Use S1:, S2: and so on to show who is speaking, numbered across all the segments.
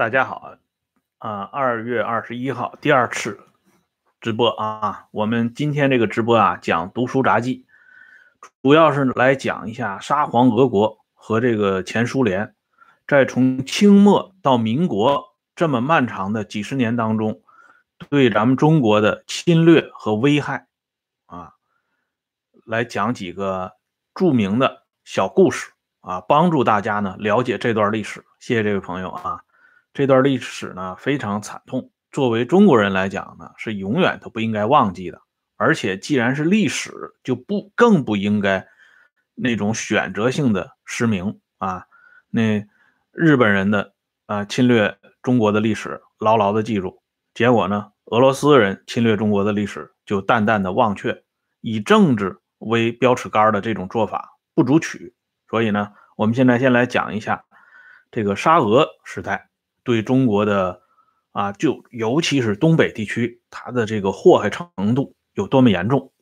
S1: 大家好，啊，二月二十一号第二次直播啊，我们今天这个直播啊讲读书札记，主要是来讲一下沙皇俄国和这个前苏联，在从清末到民国这么漫长的几十年当中，对咱们中国的侵略和危害啊，来讲几个著名的小故事啊，帮助大家呢了解这段历史。谢谢这位朋友啊。这段历史呢非常惨痛，作为中国人来讲呢是永远都不应该忘记的。而且既然是历史，就不更不应该那种选择性的失明啊。那日本人的啊侵略中国的历史牢牢的记住，结果呢俄罗斯人侵略中国的历史就淡淡的忘却，以政治为标尺杆的这种做法不足取。所以呢，我们现在先来讲一下这个沙俄时代。对中国的啊，就尤其是东北地区，它的这个祸害程度有多么严重？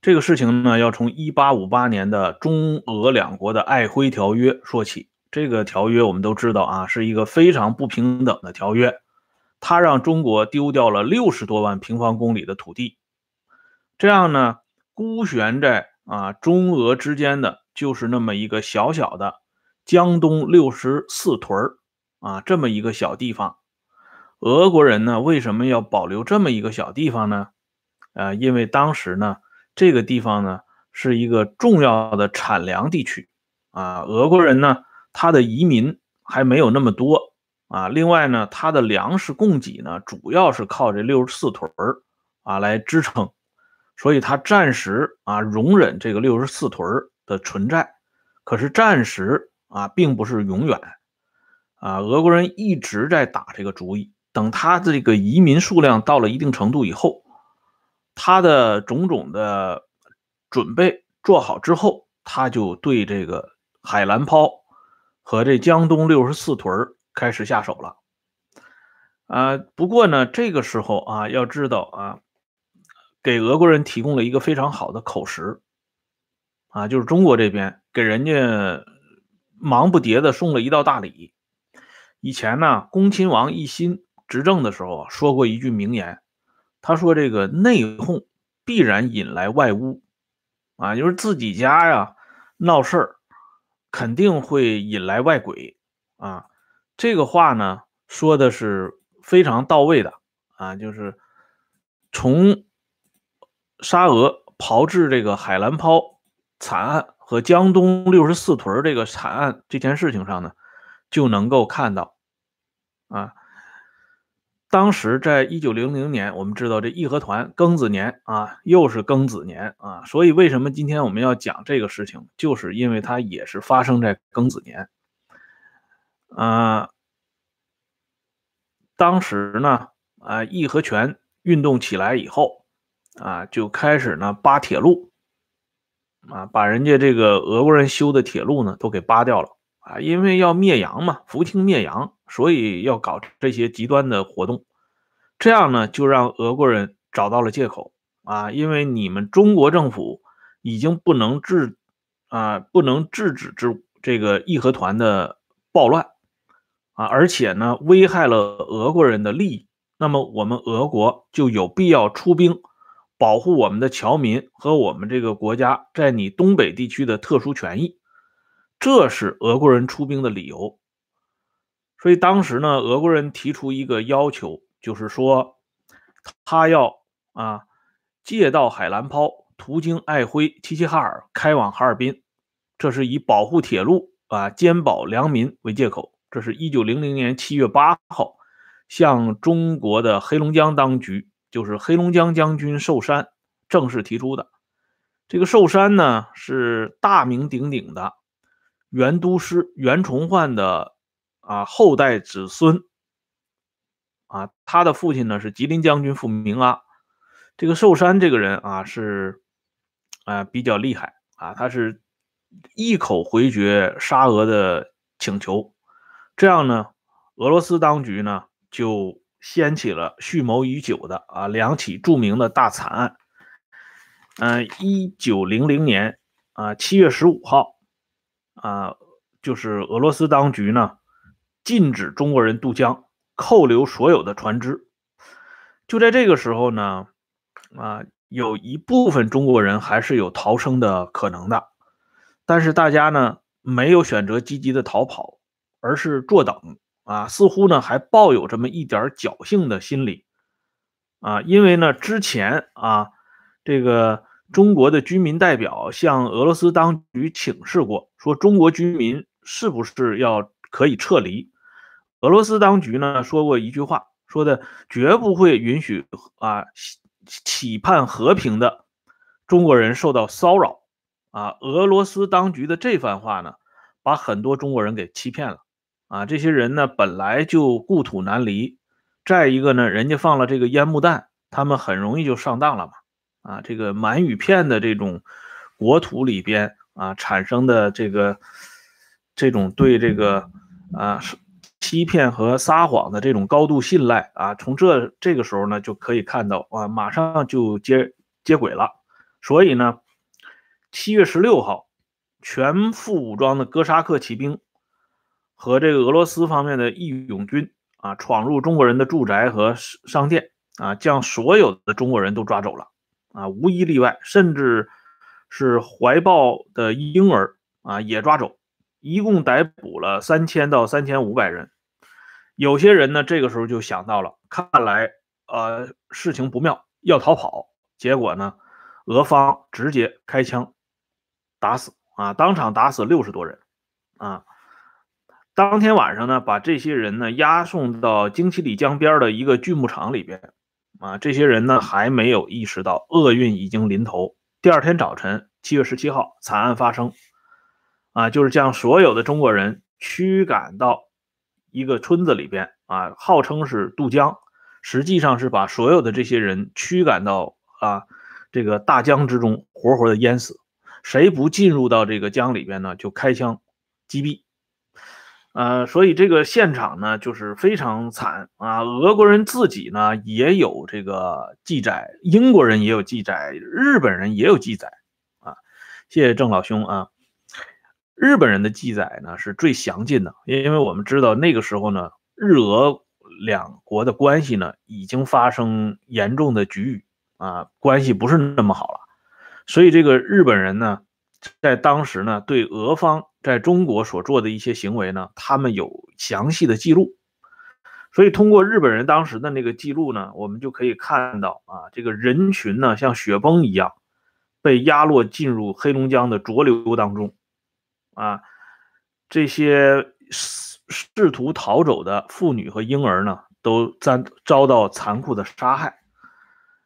S1: 这个事情呢，要从1858年的中俄两国的瑷珲条约说起。这个条约我们都知道啊，是一个非常不平等的条约，它让中国丢掉了六十多万平方公里的土地。这样呢，孤悬在啊中俄之间的就是那么一个小小的江东六十四屯儿。啊，这么一个小地方，俄国人呢为什么要保留这么一个小地方呢？啊，因为当时呢，这个地方呢是一个重要的产粮地区啊。俄国人呢，他的移民还没有那么多啊。另外呢，他的粮食供给呢，主要是靠这六十四屯儿啊来支撑，所以他暂时啊容忍这个六十四屯儿的存在。可是暂时啊，并不是永远。啊，俄国人一直在打这个主意。等他这个移民数量到了一定程度以后，他的种种的准备做好之后，他就对这个海兰抛和这江东六十四屯开始下手了。啊，不过呢，这个时候啊，要知道啊，给俄国人提供了一个非常好的口实啊，就是中国这边给人家忙不迭的送了一道大礼。以前呢，恭亲王奕欣执政的时候啊，说过一句名言，他说：“这个内讧必然引来外污，啊，就是自己家呀闹事儿，肯定会引来外鬼啊。”这个话呢，说的是非常到位的啊，就是从沙俄炮制这个海兰抛惨案和江东六十四屯这个惨案这件事情上呢。就能够看到，啊，当时在一九零零年，我们知道这义和团庚子年啊，又是庚子年啊，所以为什么今天我们要讲这个事情，就是因为它也是发生在庚子年。啊，当时呢，啊，义和拳运动起来以后，啊，就开始呢扒铁路，啊，把人家这个俄国人修的铁路呢都给扒掉了。啊，因为要灭洋嘛，扶清灭洋，所以要搞这些极端的活动。这样呢，就让俄国人找到了借口啊，因为你们中国政府已经不能制啊，不能制止之这个义和团的暴乱啊，而且呢，危害了俄国人的利益。那么，我们俄国就有必要出兵保护我们的侨民和我们这个国家在你东北地区的特殊权益。这是俄国人出兵的理由，所以当时呢，俄国人提出一个要求，就是说，他要啊借道海兰泡，途经爱辉、齐齐哈尔，开往哈尔滨。这是以保护铁路啊、兼保良民为借口。这是一九零零年七月八号，向中国的黑龙江当局，就是黑龙江将军寿山正式提出的。这个寿山呢，是大名鼎鼎的。袁都师袁崇焕的啊后代子孙啊，他的父亲呢是吉林将军傅明阿。这个寿山这个人啊是啊比较厉害啊，他是一口回绝沙俄的请求，这样呢，俄罗斯当局呢就掀起了蓄谋已久的啊两起著名的大惨案。嗯，一九零零年啊七月十五号。啊，就是俄罗斯当局呢，禁止中国人渡江，扣留所有的船只。就在这个时候呢，啊，有一部分中国人还是有逃生的可能的，但是大家呢没有选择积极的逃跑，而是坐等啊，似乎呢还抱有这么一点侥幸的心理啊，因为呢之前啊，这个。中国的居民代表向俄罗斯当局请示过，说中国居民是不是要可以撤离？俄罗斯当局呢说过一句话，说的绝不会允许啊期盼和平的中国人受到骚扰。啊，俄罗斯当局的这番话呢，把很多中国人给欺骗了。啊，这些人呢本来就故土难离，再一个呢，人家放了这个烟幕弹，他们很容易就上当了嘛。啊，这个满语片的这种国土里边啊产生的这个这种对这个啊欺骗和撒谎的这种高度信赖啊，从这这个时候呢就可以看到啊，马上就接接轨了。所以呢，七月十六号，全副武装的哥萨克骑兵和这个俄罗斯方面的义勇军啊，闯入中国人的住宅和商店啊，将所有的中国人都抓走了。啊，无一例外，甚至是怀抱的婴儿啊也抓走，一共逮捕了三千到三千五百人。有些人呢，这个时候就想到了，看来呃事情不妙，要逃跑。结果呢，俄方直接开枪打死啊，当场打死六十多人啊。当天晚上呢，把这些人呢押送到京七里江边的一个锯木厂里边。啊，这些人呢还没有意识到厄运已经临头。第二天早晨，七月十七号，惨案发生。啊，就是将所有的中国人驱赶到一个村子里边啊，号称是渡江，实际上是把所有的这些人驱赶到啊这个大江之中，活活的淹死。谁不进入到这个江里边呢，就开枪击毙。呃，所以这个现场呢，就是非常惨啊。俄国人自己呢也有这个记载，英国人也有记载，日本人也有记载啊。谢谢郑老兄啊。日本人的记载呢是最详尽的，因为我们知道那个时候呢，日俄两国的关系呢已经发生严重的局域啊，关系不是那么好了。所以这个日本人呢，在当时呢对俄方。在中国所做的一些行为呢，他们有详细的记录，所以通过日本人当时的那个记录呢，我们就可以看到啊，这个人群呢像雪崩一样被压落进入黑龙江的浊流当中，啊，这些试试图逃走的妇女和婴儿呢，都遭遭到残酷的杀害。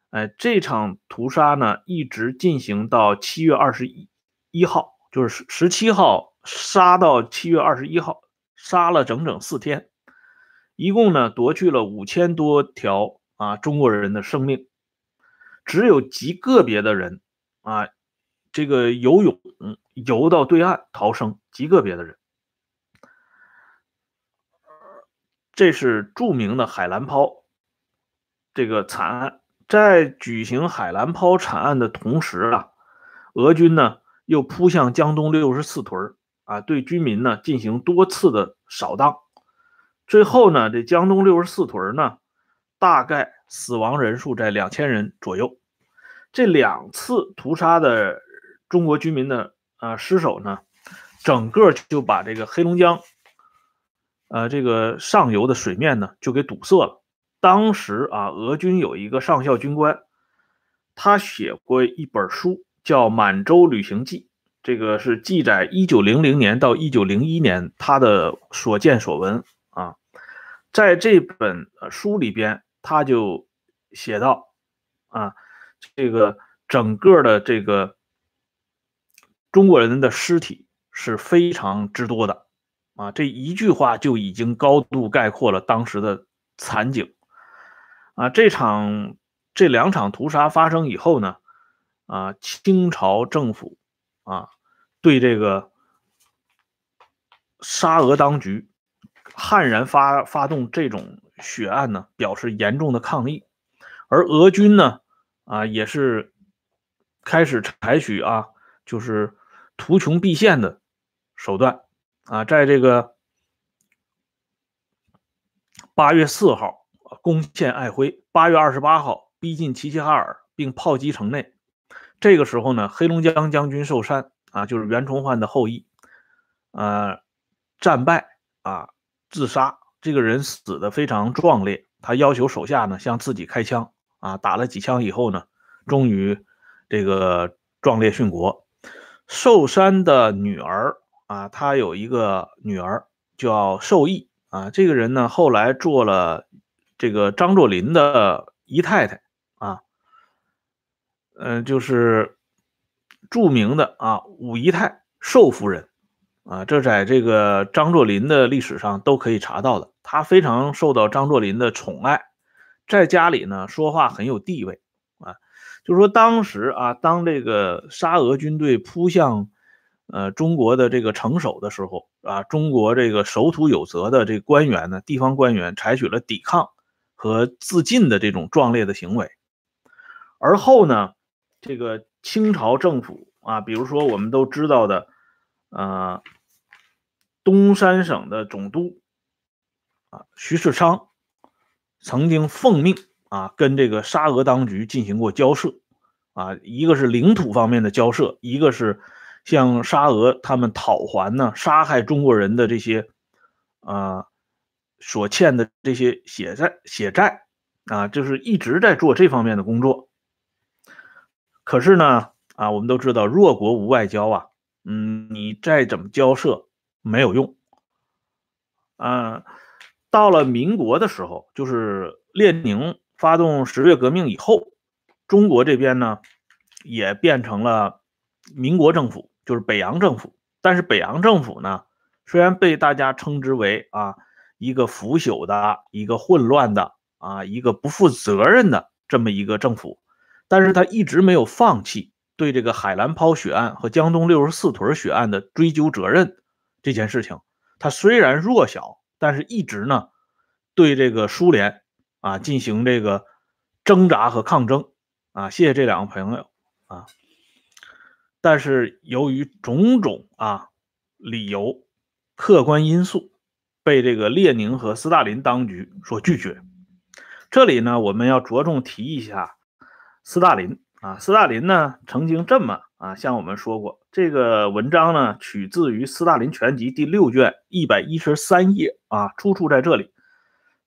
S1: 哎，这场屠杀呢，一直进行到七月二十一一号，就是十十七号。杀到七月二十一号，杀了整整四天，一共呢夺去了五千多条啊中国人的生命，只有极个别的人啊，这个游泳游到对岸逃生，极个别的人。这是著名的海兰抛这个惨案，在举行海兰抛惨案的同时啊，俄军呢又扑向江东六十四屯啊，对居民呢进行多次的扫荡，最后呢，这江东六十四屯呢，大概死亡人数在两千人左右。这两次屠杀的中国居民的呃尸首呢，整个就把这个黑龙江，呃，这个上游的水面呢就给堵塞了。当时啊，俄军有一个上校军官，他写过一本书，叫《满洲旅行记》。这个是记载一九零零年到一九零一年他的所见所闻啊，在这本书里边，他就写到啊，这个整个的这个中国人的尸体是非常之多的啊，这一句话就已经高度概括了当时的惨景啊。这场这两场屠杀发生以后呢，啊，清朝政府啊。对这个沙俄当局悍然发发动这种血案呢，表示严重的抗议，而俄军呢，啊，也是开始采取啊，就是图穷匕现的手段啊，在这个八月四号攻陷爱辉，八月二十八号逼近齐齐哈尔，并炮击城内。这个时候呢，黑龙江将军寿山啊，就是袁崇焕的后裔，呃，战败啊，自杀。这个人死的非常壮烈，他要求手下呢向自己开枪啊，打了几枪以后呢，终于这个壮烈殉国。寿山的女儿啊，他有一个女儿叫寿义啊，这个人呢后来做了这个张作霖的姨太太啊，嗯，就是著名的啊武姨太寿夫人。啊，这在这个张作霖的历史上都可以查到的。他非常受到张作霖的宠爱，在家里呢说话很有地位啊。就是说当时啊，当这个沙俄军队扑向呃中国的这个城守的时候啊，中国这个守土有责的这官员呢，地方官员采取了抵抗和自尽的这种壮烈的行为。而后呢，这个清朝政府啊，比如说我们都知道的，呃。东三省的总督啊，徐世昌曾经奉命啊，跟这个沙俄当局进行过交涉啊，一个是领土方面的交涉，一个是向沙俄他们讨还呢杀害中国人的这些啊所欠的这些血债血债啊，就是一直在做这方面的工作。可是呢啊，我们都知道弱国无外交啊，嗯，你再怎么交涉。没有用，嗯，到了民国的时候，就是列宁发动十月革命以后，中国这边呢也变成了民国政府，就是北洋政府。但是北洋政府呢，虽然被大家称之为啊一个腐朽的、一个混乱的、啊一个不负责任的这么一个政府，但是他一直没有放弃对这个海兰抛血案和江东六十四屯血案的追究责任。这件事情，他虽然弱小，但是一直呢，对这个苏联啊进行这个挣扎和抗争啊。谢谢这两个朋友啊。但是由于种种啊理由、客观因素，被这个列宁和斯大林当局所拒绝。这里呢，我们要着重提一下斯大林啊。斯大林呢，曾经这么。啊，向我们说过，这个文章呢，取自于《斯大林全集》第六卷一百一十三页啊，出处在这里。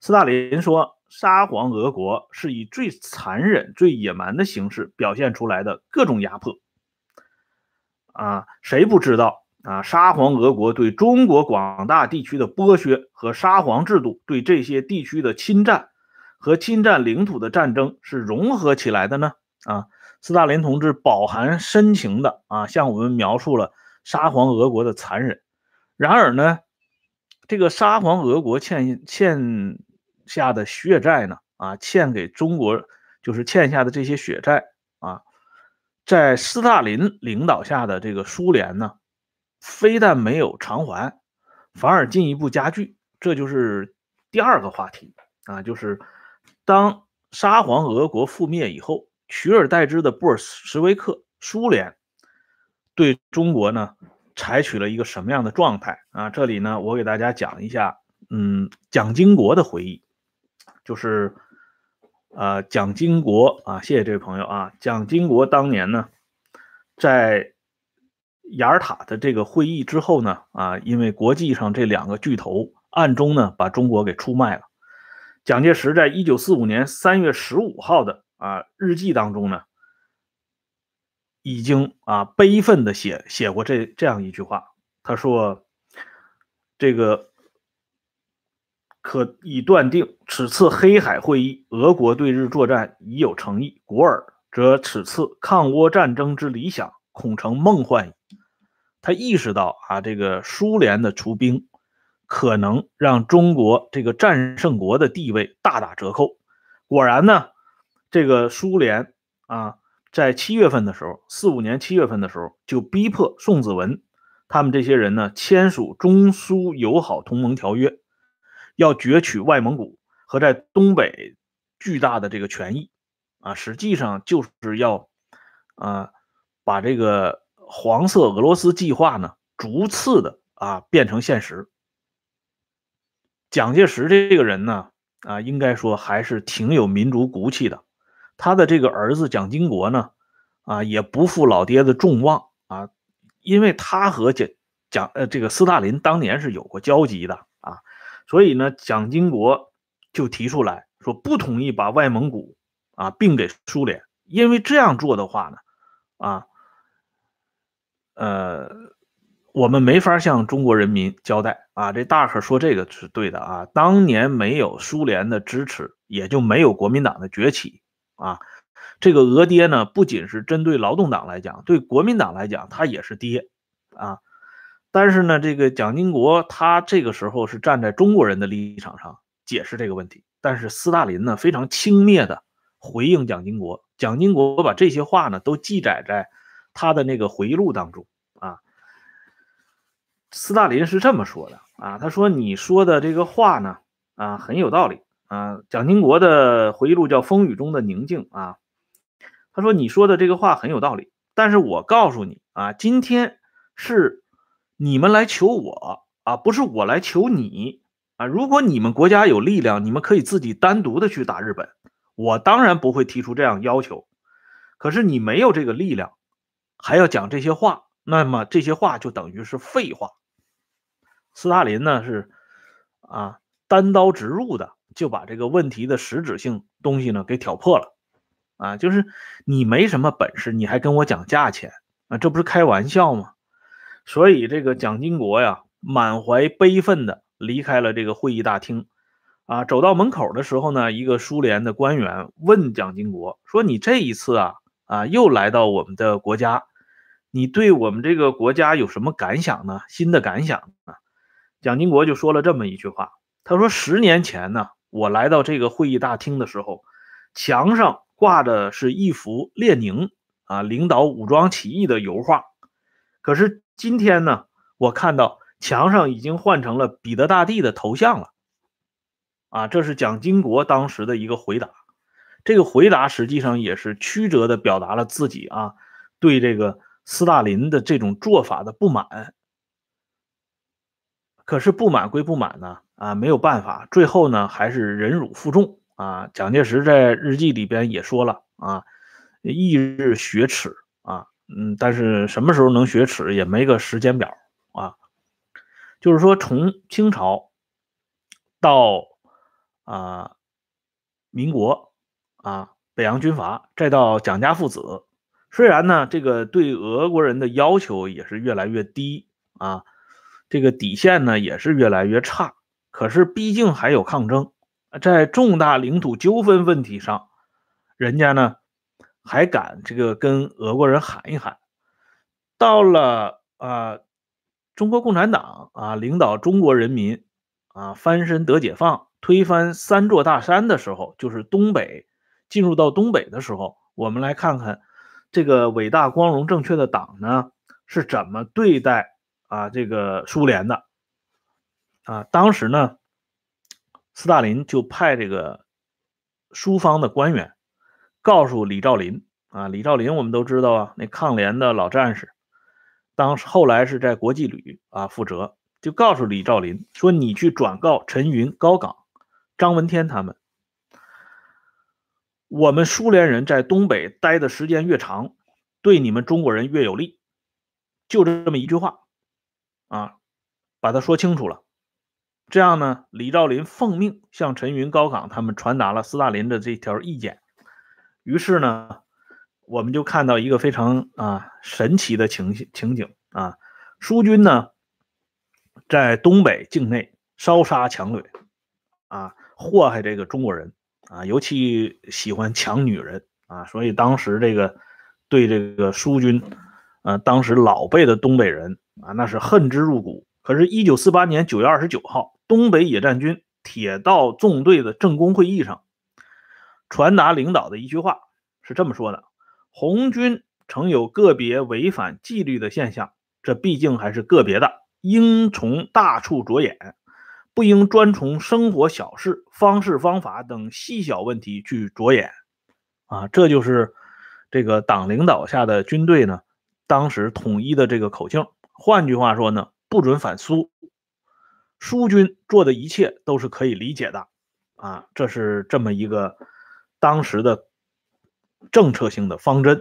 S1: 斯大林说，沙皇俄国是以最残忍、最野蛮的形式表现出来的各种压迫。啊，谁不知道啊？沙皇俄国对中国广大地区的剥削和沙皇制度对这些地区的侵占和侵占领土的战争是融合起来的呢？啊？斯大林同志饱含深情的啊，向我们描述了沙皇俄国的残忍。然而呢，这个沙皇俄国欠欠下的血债呢，啊，欠给中国就是欠下的这些血债啊，在斯大林领导下的这个苏联呢，非但没有偿还，反而进一步加剧。这就是第二个话题啊，就是当沙皇俄国覆灭以后。取而代之的布尔什维克苏联对中国呢，采取了一个什么样的状态啊？这里呢，我给大家讲一下，嗯，蒋经国的回忆，就是呃，蒋经国啊，谢谢这位朋友啊，蒋经国当年呢，在雅尔塔的这个会议之后呢，啊，因为国际上这两个巨头暗中呢把中国给出卖了，蒋介石在一九四五年三月十五号的。啊，日记当中呢，已经啊悲愤的写写过这这样一句话，他说：“这个可以断定，此次黑海会议，俄国对日作战已有诚意。古尔则此次抗倭战争之理想，恐成梦幻矣。”他意识到啊，这个苏联的出兵可能让中国这个战胜国的地位大打折扣。果然呢。这个苏联啊，在七月份的时候，四五年七月份的时候，就逼迫宋子文他们这些人呢签署中苏友好同盟条约，要攫取外蒙古和在东北巨大的这个权益啊，实际上就是要啊把这个黄色俄罗斯计划呢逐次的啊变成现实。蒋介石这个人呢，啊，应该说还是挺有民族骨气的。他的这个儿子蒋经国呢，啊，也不负老爹的众望啊，因为他和蒋蒋呃这个斯大林当年是有过交集的啊，所以呢，蒋经国就提出来说不同意把外蒙古啊并给苏联，因为这样做的话呢，啊，呃，我们没法向中国人民交代啊。这大可说这个是对的啊，当年没有苏联的支持，也就没有国民党的崛起。啊，这个俄爹呢，不仅是针对劳动党来讲，对国民党来讲，他也是爹啊。但是呢，这个蒋经国他这个时候是站在中国人的立场上解释这个问题，但是斯大林呢非常轻蔑的回应蒋经国，蒋经国把这些话呢都记载在他的那个回忆录当中啊。斯大林是这么说的啊，他说你说的这个话呢啊很有道理。啊，蒋经国的回忆录叫《风雨中的宁静》啊。他说：“你说的这个话很有道理，但是我告诉你啊，今天是你们来求我啊，不是我来求你啊。如果你们国家有力量，你们可以自己单独的去打日本，我当然不会提出这样要求。可是你没有这个力量，还要讲这些话，那么这些话就等于是废话。”斯大林呢是啊，单刀直入的。就把这个问题的实质性东西呢给挑破了，啊，就是你没什么本事，你还跟我讲价钱啊，这不是开玩笑吗？所以这个蒋经国呀，满怀悲愤的离开了这个会议大厅，啊，走到门口的时候呢，一个苏联的官员问蒋经国说：“你这一次啊，啊，又来到我们的国家，你对我们这个国家有什么感想呢？新的感想啊？”蒋经国就说了这么一句话，他说：“十年前呢。”我来到这个会议大厅的时候，墙上挂的是一幅列宁啊领导武装起义的油画。可是今天呢，我看到墙上已经换成了彼得大帝的头像了。啊，这是蒋经国当时的一个回答。这个回答实际上也是曲折的表达了自己啊对这个斯大林的这种做法的不满。可是不满归不满呢，啊，没有办法，最后呢还是忍辱负重啊。蒋介石在日记里边也说了啊，翌日雪耻啊，嗯，但是什么时候能雪耻也没个时间表啊。就是说，从清朝到啊民国啊北洋军阀，再到蒋家父子，虽然呢这个对俄国人的要求也是越来越低啊。这个底线呢也是越来越差，可是毕竟还有抗争，在重大领土纠纷问题上，人家呢还敢这个跟俄国人喊一喊。到了啊，中国共产党啊领导中国人民啊翻身得解放，推翻三座大山的时候，就是东北进入到东北的时候，我们来看看这个伟大光荣正确的党呢是怎么对待。啊，这个苏联的啊，当时呢，斯大林就派这个苏方的官员告诉李兆林啊，李兆林我们都知道啊，那抗联的老战士，当时后来是在国际旅啊负责，就告诉李兆林说，你去转告陈云、高岗、张闻天他们，我们苏联人在东北待的时间越长，对你们中国人越有利，就这么一句话。啊，把他说清楚了，这样呢，李兆林奉命向陈云、高岗他们传达了斯大林的这条意见。于是呢，我们就看到一个非常啊神奇的情情景啊，苏军呢在东北境内烧杀抢掠，啊，祸害这个中国人啊，尤其喜欢抢女人啊，所以当时这个对这个苏军，呃，当时老辈的东北人。啊，那是恨之入骨。可是，一九四八年九月二十九号，东北野战军铁道纵队的政工会议上，传达领导的一句话是这么说的：“红军曾有个别违反纪律的现象，这毕竟还是个别的，应从大处着眼，不应专从生活小事、方式方法等细小问题去着眼。”啊，这就是这个党领导下的军队呢，当时统一的这个口径。换句话说呢，不准反苏，苏军做的一切都是可以理解的，啊，这是这么一个当时的政策性的方针。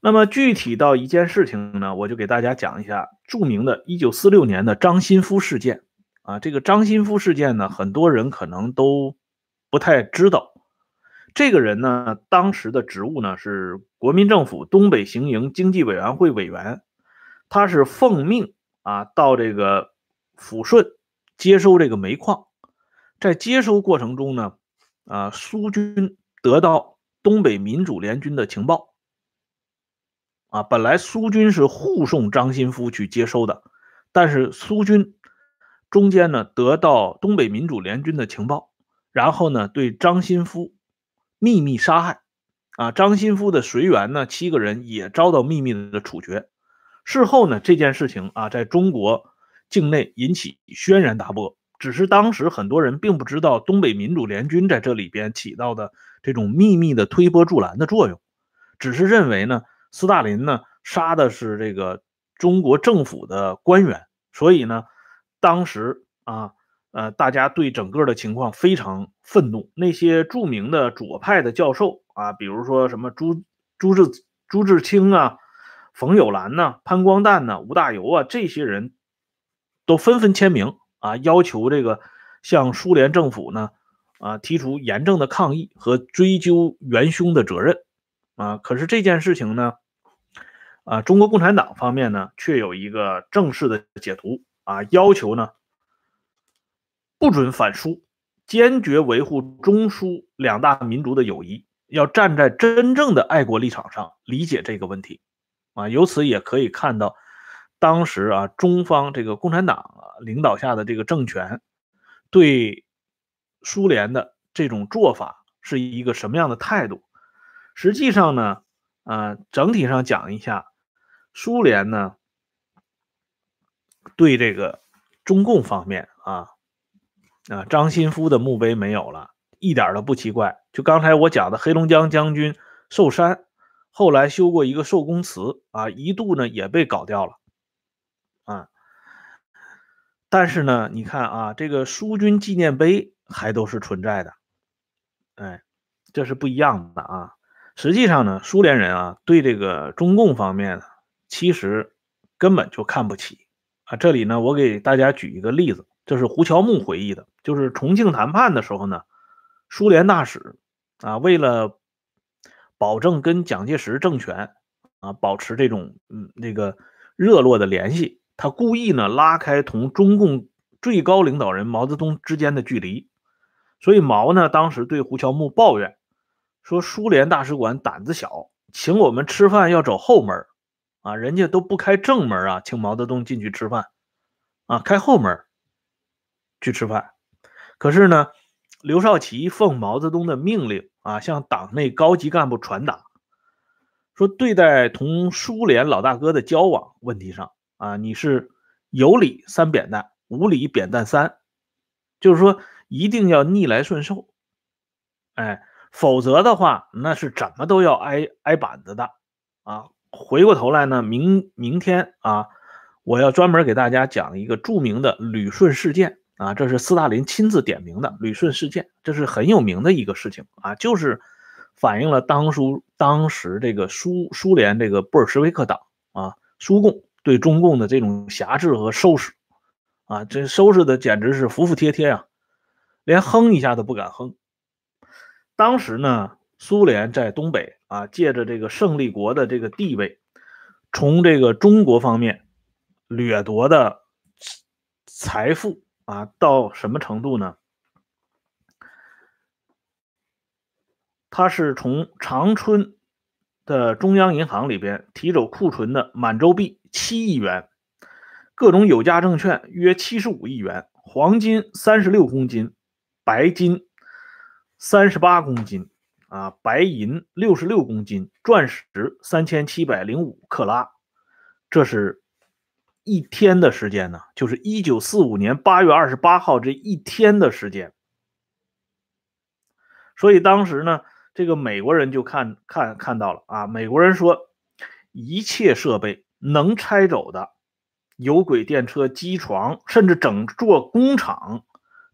S1: 那么具体到一件事情呢，我就给大家讲一下著名的1946年的张新夫事件啊。这个张新夫事件呢，很多人可能都不太知道。这个人呢，当时的职务呢是国民政府东北行营经济委员会委员，他是奉命啊到这个抚顺接收这个煤矿，在接收过程中呢，啊苏军得到东北民主联军的情报。啊，本来苏军是护送张新夫去接收的，但是苏军中间呢得到东北民主联军的情报，然后呢对张新夫秘密杀害。啊，张新夫的随员呢七个人也遭到秘密的处决。事后呢这件事情啊在中国境内引起轩然大波，只是当时很多人并不知道东北民主联军在这里边起到的这种秘密的推波助澜的作用，只是认为呢。斯大林呢杀的是这个中国政府的官员，所以呢，当时啊，呃，大家对整个的情况非常愤怒。那些著名的左派的教授啊，比如说什么朱朱志朱志清啊、冯友兰呐、潘光旦呐、吴大猷啊，这些人都纷纷签名啊，要求这个向苏联政府呢啊提出严正的抗议和追究元凶的责任。啊，可是这件事情呢，啊，中国共产党方面呢，却有一个正式的解读啊，要求呢，不准反苏，坚决维护中苏两大民族的友谊，要站在真正的爱国立场上理解这个问题，啊，由此也可以看到，当时啊，中方这个共产党领导下的这个政权，对苏联的这种做法是一个什么样的态度。实际上呢，啊，整体上讲一下，苏联呢对这个中共方面啊，啊，张新夫的墓碑没有了，一点都不奇怪。就刚才我讲的黑龙江将军寿山，后来修过一个寿公祠啊，一度呢也被搞掉了，啊，但是呢，你看啊，这个苏军纪念碑还都是存在的，哎，这是不一样的啊。实际上呢，苏联人啊对这个中共方面呢，其实根本就看不起啊。这里呢，我给大家举一个例子，这是胡乔木回忆的，就是重庆谈判的时候呢，苏联大使啊为了保证跟蒋介石政权啊保持这种嗯那个热络的联系，他故意呢拉开同中共最高领导人毛泽东之间的距离，所以毛呢当时对胡乔木抱怨。说苏联大使馆胆子小，请我们吃饭要走后门啊，人家都不开正门啊，请毛泽东进去吃饭，啊，开后门去吃饭。可是呢，刘少奇奉毛泽东的命令啊，向党内高级干部传达，说对待同苏联老大哥的交往问题上啊，你是有理三扁担，无理扁担三，就是说一定要逆来顺受，哎。否则的话，那是怎么都要挨挨板子的啊！回过头来呢，明明天啊，我要专门给大家讲一个著名的旅顺事件啊，这是斯大林亲自点名的旅顺事件，这是很有名的一个事情啊，就是反映了当初当时这个苏苏联这个布尔什维克党啊，苏共对中共的这种辖制和收拾啊，这收拾的简直是服服帖帖啊，连哼一下都不敢哼。当时呢，苏联在东北啊，借着这个胜利国的这个地位，从这个中国方面掠夺的财富啊，到什么程度呢？他是从长春的中央银行里边提走库存的满洲币七亿元，各种有价证券约七十五亿元，黄金三十六公斤，白金。三十八公斤啊，白银六十六公斤，钻石三千七百零五克拉，这是一天的时间呢，就是一九四五年八月二十八号这一天的时间。所以当时呢，这个美国人就看看看到了啊，美国人说，一切设备能拆走的有轨电车、机床，甚至整座工厂。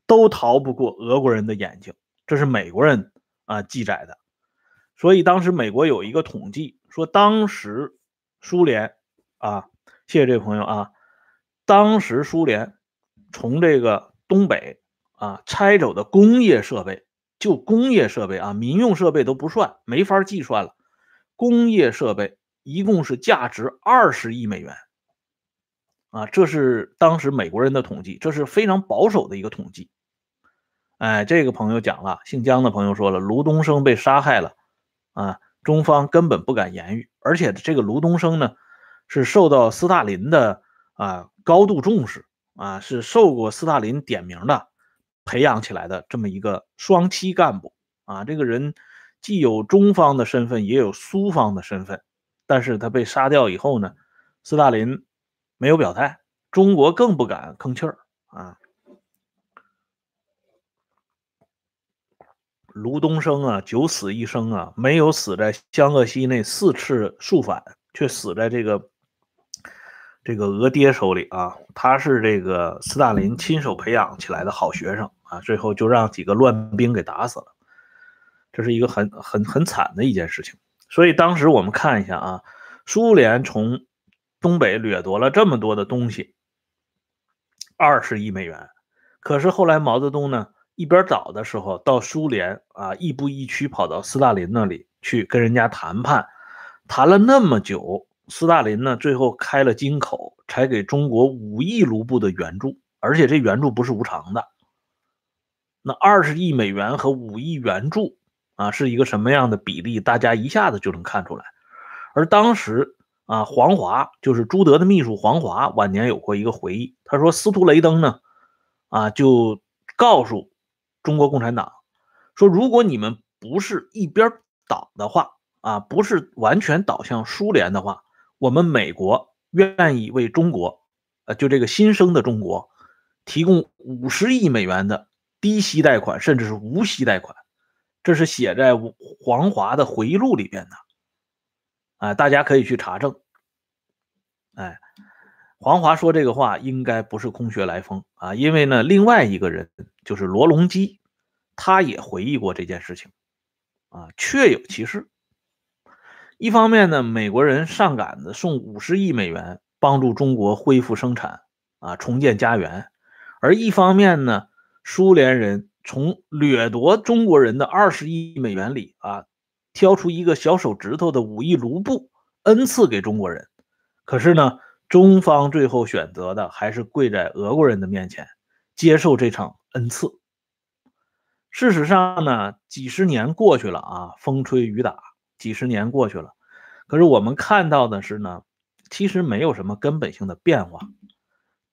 S1: 都逃不过俄国人的眼睛。这是美国人啊记载的。所以当时美国有一个统计，说当时苏联啊，谢谢这位朋友啊，当时苏联从这个东北啊拆走的工业设备，就工业设备啊，民用设备都不算，没法计算了。工业设备一共是价值二十亿美元。啊，这是当时美国人的统计，这是非常保守的一个统计。哎，这个朋友讲了，姓姜的朋友说了，卢东升被杀害了，啊，中方根本不敢言语，而且这个卢东升呢，是受到斯大林的啊高度重视啊，是受过斯大林点名的，培养起来的这么一个双栖干部啊，这个人既有中方的身份，也有苏方的身份，但是他被杀掉以后呢，斯大林。没有表态，中国更不敢吭气儿啊！卢东升啊，九死一生啊，没有死在湘鄂西那四次肃反，却死在这个这个俄爹手里啊！他是这个斯大林亲手培养起来的好学生啊，最后就让几个乱兵给打死了，这是一个很很很惨的一件事情。所以当时我们看一下啊，苏联从。东北掠夺了这么多的东西，二十亿美元。可是后来毛泽东呢，一边倒的时候，到苏联啊，亦步亦趋跑到斯大林那里去跟人家谈判，谈了那么久，斯大林呢，最后开了金口，才给中国五亿卢布的援助，而且这援助不是无偿的。那二十亿美元和五亿援助啊，是一个什么样的比例？大家一下子就能看出来。而当时。啊，黄华就是朱德的秘书。黄华晚年有过一个回忆，他说：“司徒雷登呢，啊，就告诉中国共产党说，如果你们不是一边倒的话，啊，不是完全倒向苏联的话，我们美国愿意为中国，呃，就这个新生的中国，提供五十亿美元的低息贷款，甚至是无息贷款。”这是写在黄华的回忆录里边的。啊，大家可以去查证。哎，黄华说这个话应该不是空穴来风啊，因为呢，另外一个人就是罗隆基，他也回忆过这件事情，啊，确有其事。一方面呢，美国人上杆子送五十亿美元帮助中国恢复生产啊，重建家园；而一方面呢，苏联人从掠夺中国人的二十亿美元里啊。挑出一个小手指头的五亿卢布恩赐给中国人，可是呢，中方最后选择的还是跪在俄国人的面前接受这场恩赐。事实上呢，几十年过去了啊，风吹雨打，几十年过去了，可是我们看到的是呢，其实没有什么根本性的变化。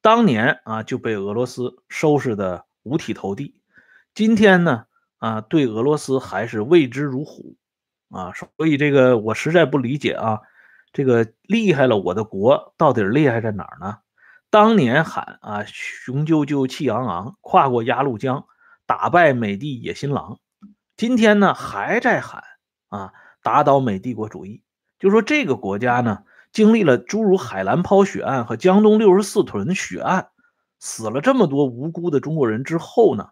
S1: 当年啊就被俄罗斯收拾的五体投地，今天呢啊对俄罗斯还是畏之如虎。啊，所以这个我实在不理解啊，这个厉害了我的国到底厉害在哪儿呢？当年喊啊雄赳赳气昂昂，跨过鸭绿江，打败美帝野心狼，今天呢还在喊啊打倒美帝国主义。就说这个国家呢，经历了诸如海兰泡血案和江东六十四屯血案，死了这么多无辜的中国人之后呢，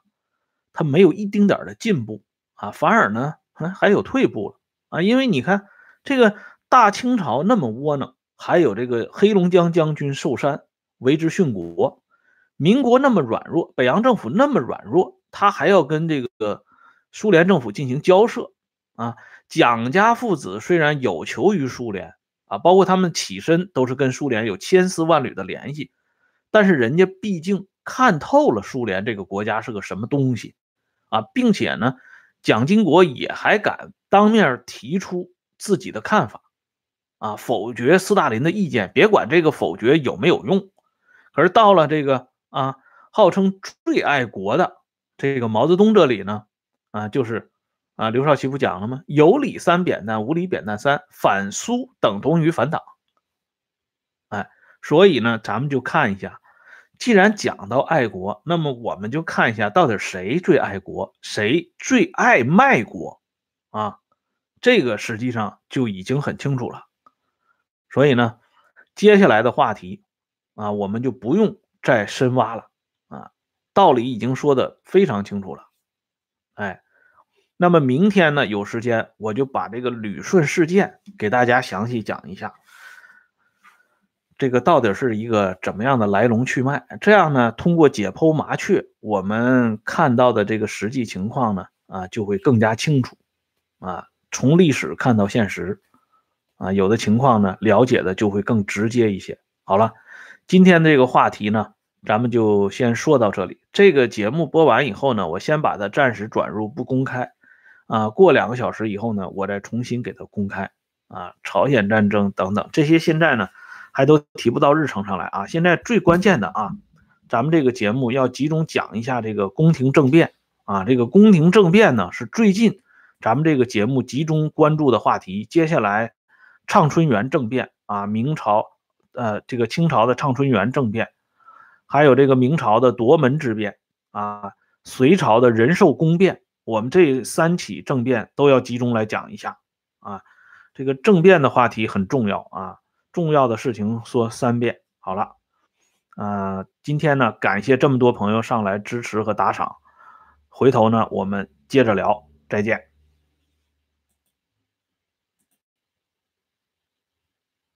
S1: 他没有一丁点的进步啊，反而呢还还有退步了。啊，因为你看，这个大清朝那么窝囊，还有这个黑龙江将军寿山为之殉国；民国那么软弱，北洋政府那么软弱，他还要跟这个苏联政府进行交涉。啊，蒋家父子虽然有求于苏联，啊，包括他们起身都是跟苏联有千丝万缕的联系，但是人家毕竟看透了苏联这个国家是个什么东西，啊，并且呢。蒋经国也还敢当面提出自己的看法，啊，否决斯大林的意见。别管这个否决有没有用，可是到了这个啊，号称最爱国的这个毛泽东这里呢，啊，就是啊，刘少奇不讲了吗？有理三扁担，无理扁担三，反苏等同于反党。哎，所以呢，咱们就看一下。既然讲到爱国，那么我们就看一下到底谁最爱国，谁最爱卖国啊？这个实际上就已经很清楚了。所以呢，接下来的话题啊，我们就不用再深挖了啊。道理已经说的非常清楚了。哎，那么明天呢，有时间我就把这个旅顺事件给大家详细讲一下。这个到底是一个怎么样的来龙去脉？这样呢，通过解剖麻雀，我们看到的这个实际情况呢，啊，就会更加清楚。啊，从历史看到现实，啊，有的情况呢，了解的就会更直接一些。好了，今天这个话题呢，咱们就先说到这里。这个节目播完以后呢，我先把它暂时转入不公开。啊，过两个小时以后呢，我再重新给它公开。啊，朝鲜战争等等这些，现在呢。还都提不到日程上来啊！现在最关键的啊，咱们这个节目要集中讲一下这个宫廷政变啊。这个宫廷政变呢，是最近咱们这个节目集中关注的话题。接下来，畅春园政变啊，明朝呃这个清朝的畅春园政变，还有这个明朝的夺门之变啊，隋朝的仁寿宫变，我们这三起政变都要集中来讲一下啊。这个政变的话题很重要啊。重要的事情说三遍好了，呃，今天呢，感谢这么多朋友上来支持和打赏，回头呢，我们接着聊，再见。